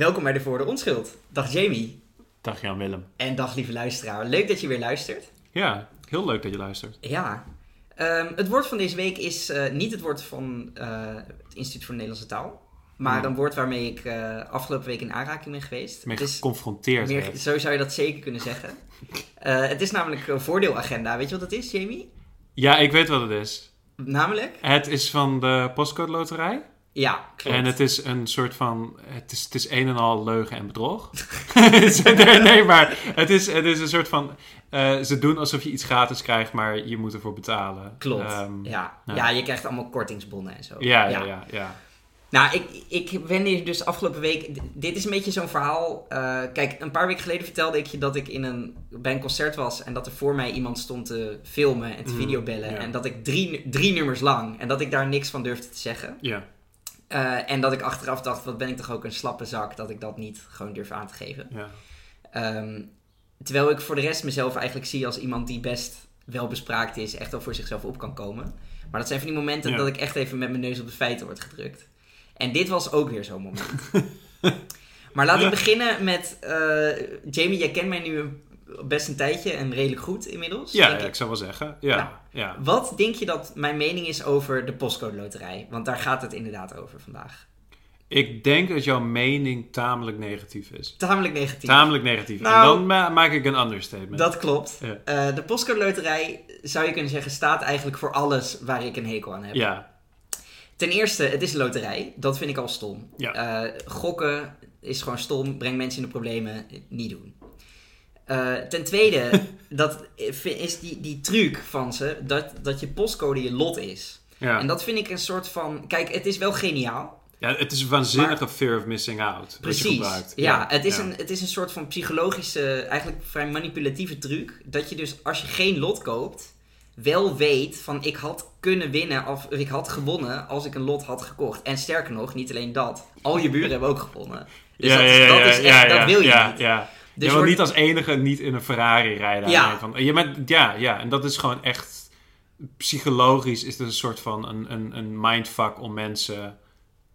Welkom bij de Voor de Onschuld. Dag Jamie. Dag Jan Willem. En dag lieve luisteraar. Leuk dat je weer luistert. Ja, heel leuk dat je luistert. Ja. Ehm, het woord van deze week is eh, niet het woord van eh, het Instituut voor de Nederlandse Taal. Maar een woord waarmee ik eh, afgelopen week in aanraking ben geweest. Mee geconfronteerd meer, zo zou je dat zeker kunnen zeggen. Het is namelijk een voordeelagenda. Weet je wat dat is, Jamie? Ja, ik weet wat het is. Namelijk? Het is van de postcode loterij. Ja, klopt. En het is een soort van... Het is, het is een en al leugen en bedrog. nee, nee, maar het is, het is een soort van... eh, ze doen alsof je iets gratis krijgt, maar je moet ervoor betalen. Klopt. Ehm, ja. ja. Ja. je krijgt allemaal kortingsbonnen en zo. ja, ja, ja, ja. Nou, ik, ik ben hier dus afgelopen week. Dit is een beetje zo'n verhaal. eh, kijk, een paar weken geleden vertelde ik je dat ik in een, bij een concert was. En dat er voor mij iemand stond te filmen en te Mhm, videobellen. En dat ik drie, drie nummers lang. En dat ik daar niks van durfde te zeggen. Ja, Eh, en dat ik achteraf dacht: wat ben ik toch ook een slappe zak dat ik dat niet gewoon durf aan te geven. ja. Ehm, terwijl ik voor de rest mezelf eigenlijk zie als iemand die best wel bespraakt is. Echt wel voor zichzelf op kan komen. Maar dat zijn van die momenten Ja. dat ik echt even met mijn neus op de feiten word gedrukt. En dit was ook weer zo'n moment. maar laat ik beginnen met... eh, Jamie, jij kent mij nu een- best een tijdje en redelijk goed inmiddels. Ja, denk ja, ik. zou wel zeggen. Ja, Nou. ja. Wat denk je dat mijn mening is over de postcode loterij? Want daar gaat het inderdaad over vandaag. Ik denk dat jouw mening tamelijk negatief is. Tamelijk negatief. Tamelijk negatief. Nou, en dan ma- maak ik een understatement. Dat klopt. Ja. Eh, de postcode loterij, zou je kunnen zeggen, staat eigenlijk voor alles waar ik een hekel aan heb. Ja, Ten eerste, het is een loterij. Dat vind ik al stom. Ja. Eh, gokken is gewoon stom. Brengt mensen in de problemen. Niet doen. Eh, ten tweede, dat is die, die truc van ze, dat, dat je postcode je lot is. ja. En dat vind ik een soort van... Kijk, het is wel geniaal. ja, het is een waanzinnige fear of missing out. Precies. gebruikt. Ja, het, is ja. Een, het is een soort van psychologische, eigenlijk vrij manipulatieve truc. Dat je dus, als je geen lot koopt, wel weet van ik had kunnen winnen of ik had gewonnen als ik een lot had gekocht. En sterker nog, niet alleen dat, al je buren hebben ook gewonnen. Dus ja, dat, ja, is, dat is echt, wil je ja, niet. Ja. Dus je wil wordt- niet als enige niet in een Ferrari rijden. Ja. Van, je bent, ja, ja, en dat is gewoon echt... Psychologisch is het een soort van een, een, een mindfuck om mensen...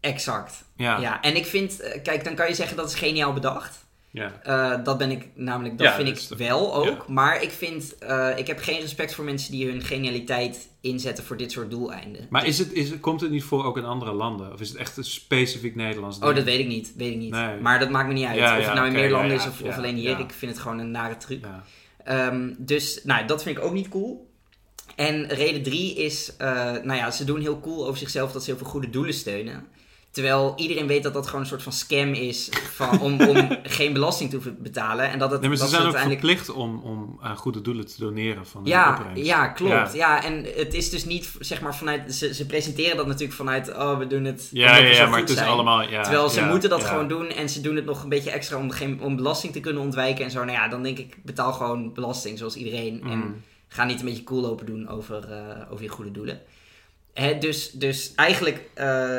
Exact. Ja, ja. Ja, en ik vind, eh, kijk, dan kan je zeggen dat is geniaal bedacht. Eh, dat ben ik namelijk, dat Ja, vind ik wel ook. ja. Maar ik vind, eh, ik heb geen respect voor mensen die hun genialiteit inzetten voor dit soort doeleinden. Maar is het, is, het- komt het niet voor ook in andere landen? Of is het echt een specifiek Nederlands ding? Oh, dat weet ik niet. Weet ik niet. Nee. Maar dat maakt me niet uit. Ja, of ja, het nou in meer landen ja, is ja, of, ja, of alleen hier. ja. Ik vind het gewoon een nare truc. Ja. Ehm, dus, nou, dat vind ik ook niet cool. En reden drie is, eh, nou ja, ze doen heel cool over zichzelf dat ze heel veel goede doelen steunen. Terwijl iedereen weet dat dat gewoon een soort van scam is van, om, om geen belasting te hoeven betalen. En dat het Nee, maar ze dat zijn ook uiteindelijk... verplicht om, om aan goede doelen te doneren van de Ja, opbrengst. ja, klopt. Ja. Ja. en het is dus niet, zeg maar, vanuit... Ze, ze presenteren dat natuurlijk vanuit, oh, we doen het Ja, ja, ja, maar het is zijn. allemaal... Ja, Terwijl ze ja, moeten dat gewoon doen en ze doen het nog een beetje extra om, geen, om belasting te kunnen ontwijken en zo. Nou ja, dan denk ik, betaal gewoon belasting zoals iedereen. En Mm. ga niet een beetje cool lopen doen over, eh, over je goede doelen. Hè, dus, dus eigenlijk eh,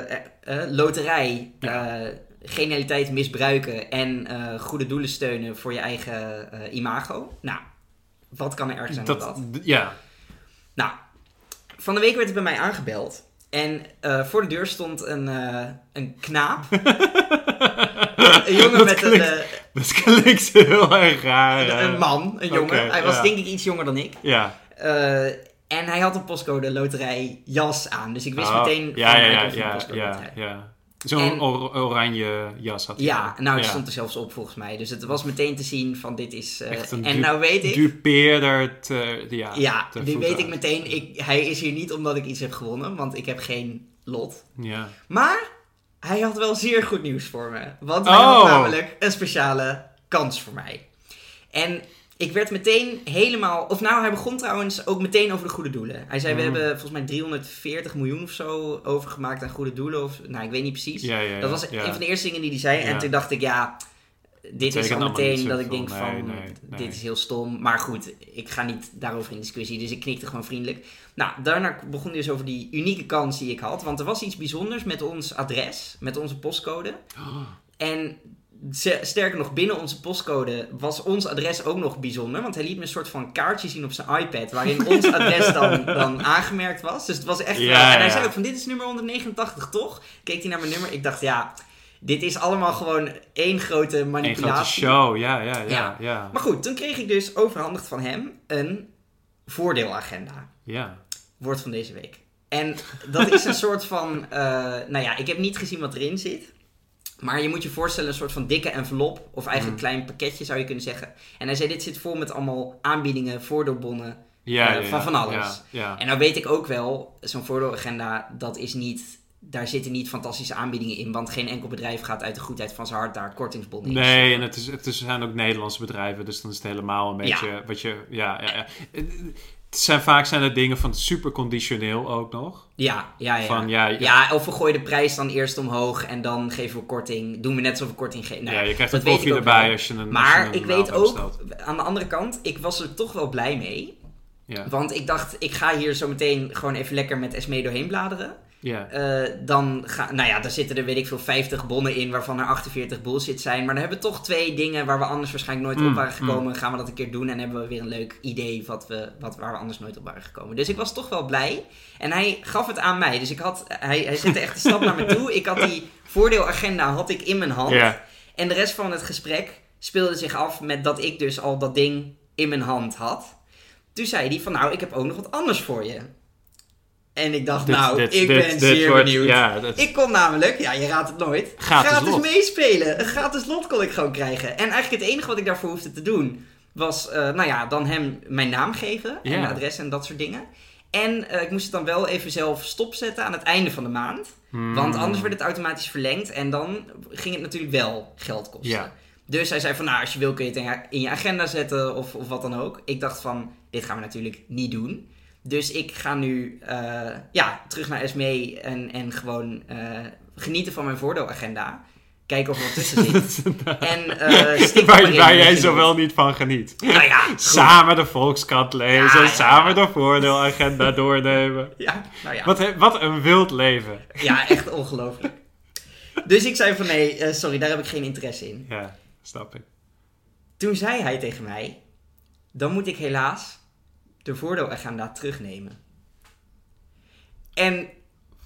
loterij, Ja. genialiteit misbruiken en goede doelen steunen voor je eigen imago. Nou, wat kan er erg zijn dan dat? dat, ja, Nou, van de week werd er bij mij aangebeld. En voor de deur stond een, een knaap. een jongen Dat met een, klinkt- eh, dat klinkt heel erg raar. een, een man, een jongen. Hij was ja. denk ik iets jonger dan ik. Ja. En hij had een postcode loterij jas aan. Dus ik wist Oh, meteen Ja, ja, ja, ja, postcode ja, loterij. ja. Zo'n or- oranje jas had hij. Ja, nou het Ja. stond er zelfs op volgens mij. Dus het was meteen te zien van dit is... eh, Echt een en nou weet ik... Dupeerder te, ja, ja, te nu weet ik meteen, ik, hij is hier niet omdat ik iets heb gewonnen. Want ik heb geen lot. Ja. Maar hij had wel zeer goed nieuws voor me. Want Oh. hij had namelijk een speciale kans voor mij. En ik werd meteen helemaal... Of nou, hij begon trouwens ook meteen over de goede doelen. Hij zei, we Mhm. hebben volgens mij 340 miljoen of zo overgemaakt aan goede doelen. Of, nou, ik weet niet precies. Ja, ja, ja, dat was een van de eerste dingen die hij zei. En toen dacht ik, ja... Dit is al meteen dat ik denk Nee, van, nee, nee. dit is heel stom. Maar goed, ik ga niet daarover in discussie. Dus ik knikte gewoon vriendelijk. Nou, daarna begon hij dus over die unieke kans die ik had. Want er was iets bijzonders met ons adres, met onze postcode. Oh. En sterker nog, binnen onze postcode was ons adres ook nog bijzonder. Want hij liet me een soort van kaartje zien op zijn iPad. Waarin ons adres dan, dan aangemerkt was. Dus het was echt. Ja, en hij ja. zei ook van: Dit is nummer 189, toch? Keek hij naar mijn nummer. Ik dacht, ja. Dit is allemaal gewoon één grote Een manipulatie. grote show, ja, ja, ja. Ja. ja. Maar goed, toen kreeg ik dus overhandigd van hem een voordeelagenda. ja. Woord van deze week. En dat is een soort van. eh, nou ja, ik heb niet gezien wat erin zit. Maar je moet je voorstellen, een soort van dikke envelop. Of eigenlijk Mm. een klein pakketje zou je kunnen zeggen. En hij zei: Dit zit vol met allemaal aanbiedingen, voordeelbonnen. Ja, Eh, ja, van van alles. Ja. En nou weet ik ook wel, zo'n voordeelagenda, dat is niet. Daar zitten niet fantastische aanbiedingen in. Want geen enkel bedrijf gaat uit de goedheid van zijn hart daar kortingsbonnen in. Nee, en het, is, het zijn ook Nederlandse bedrijven, dus dan is het helemaal een Ja. beetje wat je... Ja, ja, ja. Zijn, vaak zijn het dingen van super conditioneel ook nog. Ja, ja, ja. Van, ja, ja, Ja, of we gooien de prijs dan eerst omhoog en dan geven we korting. Doen we net alsof we korting geven. Nou, ja, je krijgt een koffie ook erbij wel. als je een Maar je een ik weet ook, bestelt. aan de andere kant, ik was er toch wel blij mee. Ja, Want ik dacht, ik ga hier zo meteen gewoon even lekker met Esme doorheen bladeren. Ja. Eh, dan ga, nou ja, daar zitten er weet ik veel 50 bonnen in, waarvan er 48 bullshit zijn. Maar dan hebben we toch twee dingen waar we anders waarschijnlijk nooit op Mm, waren gekomen. Gaan we dat een keer doen en hebben we weer een leuk idee wat we, wat, waar we anders nooit op waren gekomen. Dus ik was toch wel blij. En hij gaf het aan mij. Dus ik had, hij, hij zette echt een stap naar me toe. Ik had die voordeelagenda had ik in mijn hand. En de rest van het gesprek speelde zich af met dat ik dus al dat ding in mijn hand had. Toen zei hij van nou, ik heb ook nog wat anders voor je. En ik dacht, Dit- nou, dit- ik dit- ben zeer wordt- benieuwd. Ja, Ik kon namelijk, ja, je raadt het nooit, Gratis meespelen. Een gratis lot kon ik gewoon krijgen. En eigenlijk het enige wat ik daarvoor hoefde te doen, was, eh, nou ja, dan hem mijn naam geven. En Ja. mijn adres en dat soort dingen. En eh, ik moest het dan wel even zelf stopzetten aan het einde van de maand. Hmm. Want anders werd het automatisch verlengd en dan ging het natuurlijk wel geld kosten. Ja. Dus hij zei van, nou, als je wil kun je het in je- in je agenda zetten of, of wat dan ook. Ik dacht van, dit gaan we natuurlijk niet doen. Dus ik ga nu eh, ja, terug naar SME en, en gewoon eh, genieten van mijn voordeelagenda. Kijken of er wat tussen zit. en eh waar, in, jij je zo nog. wel niet van geniet. Nou ja. Samen de Volkskrant lezen, Ja, ja, samen de voordeelagenda doornemen. Ja, nou ja. Wat, wat een wild leven. Ja, echt ongelooflijk. Dus ik zei van, nee, sorry, daar heb ik geen interesse in. Ja, snap ik. Toen zei hij tegen mij: Dan moet ik helaas de voordeelagenda terugnemen. En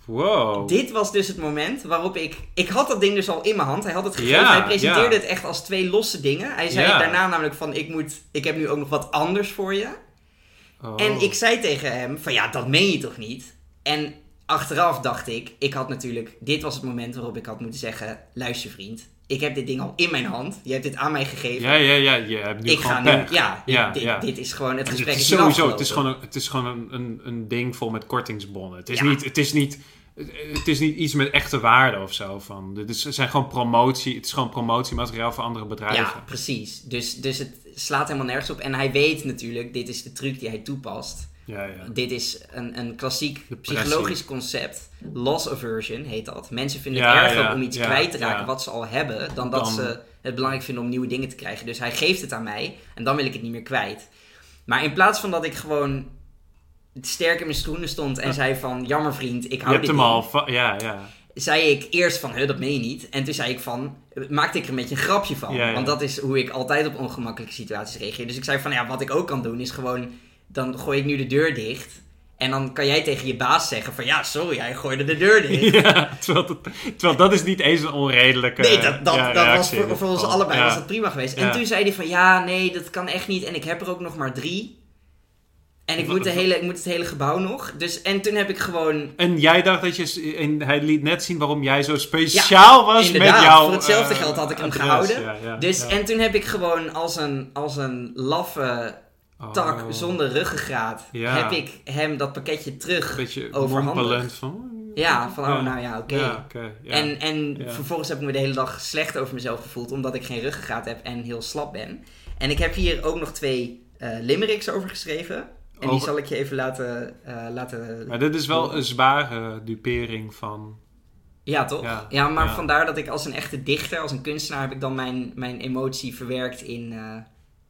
Wow. dit was dus het moment waarop ik. Ik had dat ding dus al in mijn hand. Hij had het gegeven. Ja, hij presenteerde ja. het echt als twee losse dingen. Hij zei Ja. daarna namelijk van: ik, moet, ik heb nu ook nog wat anders voor je. Oh. En ik zei tegen hem: van ja, dat meen je toch niet? En achteraf dacht ik: ik had natuurlijk. Dit was het moment waarop ik had moeten zeggen: luister vriend. Ik heb dit ding al in mijn hand. Je hebt dit aan mij gegeven. Ja, ja, ja, je hebt nu ik gewoon ga nu, ja, dit, Ja, dit, ja. dit is gewoon, het Het gesprek is is, sowieso, het is gewoon, een, het is gewoon een, een, ding vol met kortingsbonnen. Het is, niet, het, is niet, het is niet iets met echte waarde of zo. Van. Dit is, het zijn gewoon promotie, het is gewoon promotiemateriaal voor andere bedrijven. Ja, precies. Dus, dus het slaat helemaal nergens op. En hij weet natuurlijk, dit is de truc die hij toepast. Ja, ja. Dit is een, een klassiek psychologisch concept. Loss aversion heet dat. Mensen vinden Ja, het erger ja, om iets kwijt te raken wat ze al hebben, dan dat Dan- ze het belangrijk vinden om nieuwe dingen te krijgen. Dus hij geeft het aan mij en dan wil ik het niet meer kwijt. Maar in plaats van dat ik gewoon sterk in mijn schoenen stond en zei van, jammer vriend, ik Je hou hebt dit hem ding. al, va- ja, ja. zei ik eerst van, dat meen je niet. En toen zei ik van, maakte ik er een beetje een grapje van. Ja, ja. Want dat is hoe ik altijd op ongemakkelijke situaties reageer. Dus ik zei van, ja, wat ik ook kan doen is gewoon, dan gooi ik nu de deur dicht. En dan kan jij tegen je baas zeggen van, ja, sorry, hij gooide de deur dicht. Ja, terwijl, dat, terwijl dat is niet eens een onredelijke Nee, dat, dat, ja, dat was voor, ons allebei Ja. was dat prima geweest. En toen zei hij van, ja, nee, dat kan echt niet. En ik heb er ook nog maar drie. En ik moet, de hele, ik moet het hele gebouw nog. Dus, en toen heb ik gewoon En jij dacht dat je... En hij liet net zien waarom jij zo speciaal was met jouw... voor hetzelfde eh, geld had ik hem gehouden. Dus, en toen heb ik gewoon als een, als een laffe tak Oh, zonder ruggengraat, Ja. heb ik hem dat pakketje terug. Beetje overhandigd. van... Ja, van oh nou ja, oké. Ja, ja. En, en vervolgens heb ik me de hele dag slecht over mezelf gevoeld, omdat ik geen ruggengraat heb en heel slap ben. En ik heb hier ook nog twee eh, limericks over geschreven. En die zal ik je even laten... eh, laten... Maar dit is wel een zware dupering van... Ja, toch? Ja, Ja, maar ja. vandaar dat ik als een echte dichter, als een kunstenaar, heb ik dan mijn, mijn emotie verwerkt in, eh,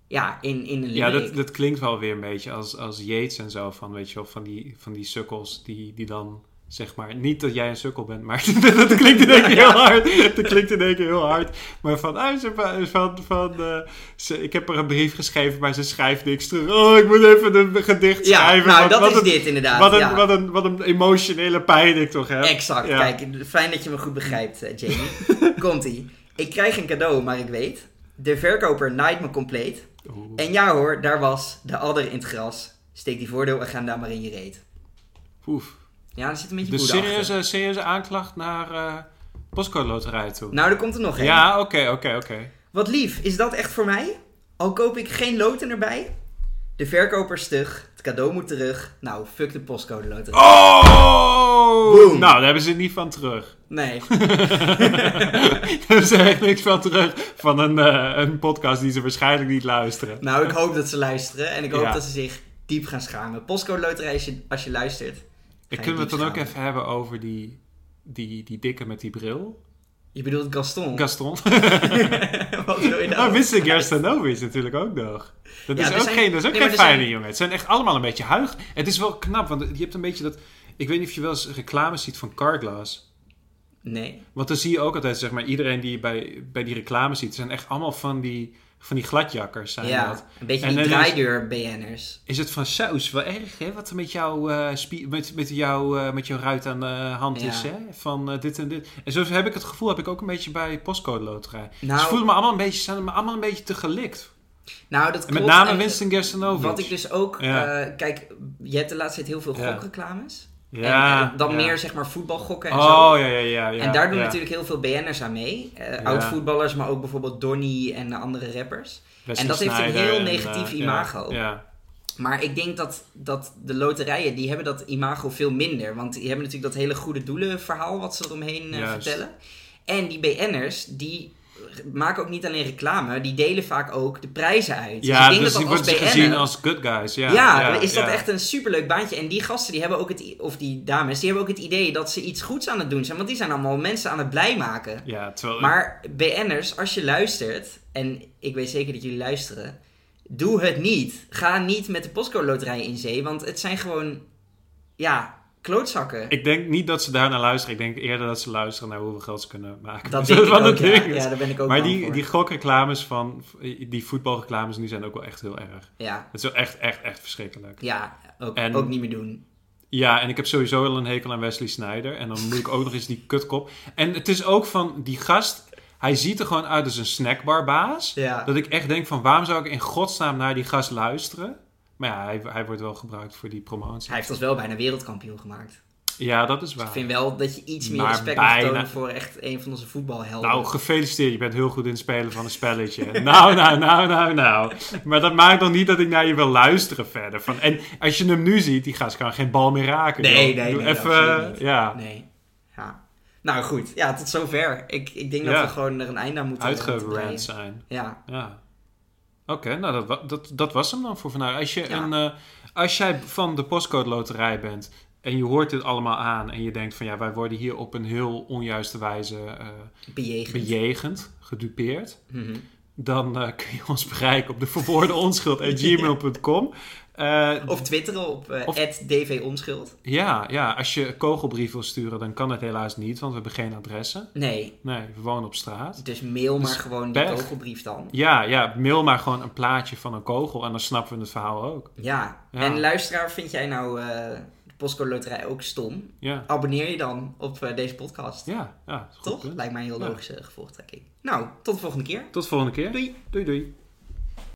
ja, in, in een Ja, dat, dat klinkt wel weer een beetje als, als Yates en zo. Van, weet je wel, van die, van die sukkels die, die dan Zeg maar. Niet dat jij een sukkel bent, maar dat klinkt in één keer heel hard. Dat klinkt in één keer heel hard. Maar van, ah, ze, van, van eh, ze, ik heb er een brief geschreven, maar ze schrijft niks terug. Oh, ik moet even een gedicht Ja, schrijven. nou, Wat- dat wat is een- dit inderdaad. Wat een, ja. wat, een, wat een emotionele pijn ik toch heb. Exact. Ja. Kijk, fijn dat je me goed begrijpt, eh, Jamie. Komt-ie. Ik krijg een cadeau, maar ik weet... De verkoper naait me compleet. Oeh. En ja hoor, daar was de adder in het gras. Steek die voordeelagenda maar in je reet. Oef. Ja, er zit een beetje Dus achter. serieuze, serieuze aanklacht naar eh postcode loterij toe. Nou, er komt er nog één. ja, oké, oké, oké. Wat lief, is dat echt voor mij? Al koop ik geen loten erbij? De verkoper stug, het cadeau moet terug. Nou, fuck de postcode loterij. Oh! Boom. Nou, daar hebben ze niet van terug. Nee. Daar hebben ze echt niks van terug van een, eh, een podcast die ze waarschijnlijk niet luisteren. Nou, ik hoop dat ze luisteren en ik hoop Ja. dat ze zich diep gaan schamen. Postcode loterij, als je, als je luistert. Ik kunnen we het dan ook even hebben over die, die, die dikke met die bril? Je bedoelt Gaston. Gaston. Wat wil je Nou, nou? Mr. Gerstanovi is natuurlijk ook nog. Dat Ja, is ook zijn- geen, dat is ook nee, maar geen fijne zijn- jongen. Het zijn echt allemaal een beetje huig. Het is wel knap, want je hebt een beetje dat... Ik weet niet of je wel eens reclames ziet van Carglass. Nee. Want dan zie je ook altijd, zeg maar, iedereen die je bij, bij die reclames ziet... zijn echt allemaal van die, van die gladjakkers, zijn Ja, dat. een beetje En die dan is- draaideur-BN'ers. Is het van saus wel erg, hè? Wat er met, jou, eh, met, met, jou, eh, met jouw ruit aan de hand Ja. is, hè? Van eh, dit en dit. En zo heb ik het gevoel, heb ik ook een beetje bij postcode loterij. Nou- Ze voelen me allemaal een beetje, zijn me allemaal een beetje te gelikt. Nou, dat En met name Winston Gerstanovic. Wat ik dus ook... Ja. kijk, je hebt de laatste tijd heel veel Ja. gokreclames. Ja. en, dan ja. meer zeg maar voetbalgokken en zo. Oh, ja, ja, ja. ja en daar doen natuurlijk heel veel BN'ers aan mee. Eh, Oud-voetballers, maar ook bijvoorbeeld Donny en andere rappers. En dat heeft een heel en, negatief eh, imago. Maar ik denk dat, dat de loterijen, die hebben dat imago veel minder. Want die hebben natuurlijk dat hele goede doelenverhaal wat ze eromheen eh, vertellen. En die BN'ers, die maken ook niet alleen reclame, die delen vaak ook de prijzen uit. Ja, ik denk dus dat die worden gezien als good guys. Ja, ja, is dat ja. echt een superleuk baantje. En die gasten, die hebben ook het, of die dames, die hebben ook het idee dat ze iets goeds aan het doen zijn. Want die zijn allemaal mensen aan het blij maken. Ja, terwijl... Maar BN'ers, als je luistert, en ik weet zeker dat jullie luisteren, doe het niet. Ga niet met de postcode loterij in zee, want het zijn gewoon, ja, klootzakken. Ik denk niet dat ze daar naar luisteren. Ik denk eerder dat ze luisteren naar hoeveel geld ze kunnen maken. dat denk ik ook, ja. daar ben ik ook maar die, voor. die gokreclames van... Die voetbalreclames nu zijn ook wel echt heel erg. Ja, Het is wel echt, echt, echt verschrikkelijk. ja ook, En- ook niet meer doen. Ja, en ik heb sowieso al een hekel aan Wesley Snyder. En dan moet ik ook nog eens die kutkop. En het is ook van die gast... Hij ziet er gewoon uit als een snackbarbaas. Ja. Dat ik echt denk van... Waarom zou ik in godsnaam naar die gast luisteren? Maar ja, hij, hij wordt wel gebruikt voor die promotie. Hij heeft ons wel bijna wereldkampioen gemaakt. Ja, dat is Dus waar. ik vind wel dat je iets meer Maar respect moet bijna. tonen voor echt een van onze voetbalhelden. Nou, gefeliciteerd. Je bent heel goed in het spelen van een spelletje. nou, nou, nou, nou, nou. Maar dat maakt nog niet dat ik naar je wil luisteren verder. Van, en als je hem nu ziet, die gast kan geen bal meer raken. Nee, joh. nee, Doe nee, even, ja, Nee. Ja. Nou goed, ja, tot zover. Ik, ik denk Ja. dat we gewoon er een einde aan moeten uitgerand zijn. Ja. Ja. Oké, nou dat, dat, dat was hem dan voor vandaag. Als, je Ja. een, eh, als jij van de postcode loterij bent en je hoort dit allemaal aan en je denkt van ja, wij worden hier op een heel onjuiste wijze eh, Bejegend. bejegend, gedupeerd. Mhm. Dan eh, kun je ons bereiken op de verwoorde onschuld gmail.com. Eh, Of twitteren op Of- @dvonschuld. ja, ja, als je kogelbrief wil sturen, dan kan het helaas niet, want we hebben geen adressen. Nee, Nee, we wonen op straat. dus mail maar Dus gewoon die kogelbrief dan. Ja, ja, mail maar gewoon een plaatje van een kogel en dan snappen we het verhaal ook. Ja. Ja. En luisteraar, vind jij nou postcode loterij ook stom? Ja, Abonneer je dan op eh, deze podcast. ja, ja. Toch? punt. Lijkt mij een heel logische gevolgtrekking. Nou, tot de volgende keer. Tot de volgende keer. Doei. Doei, doei.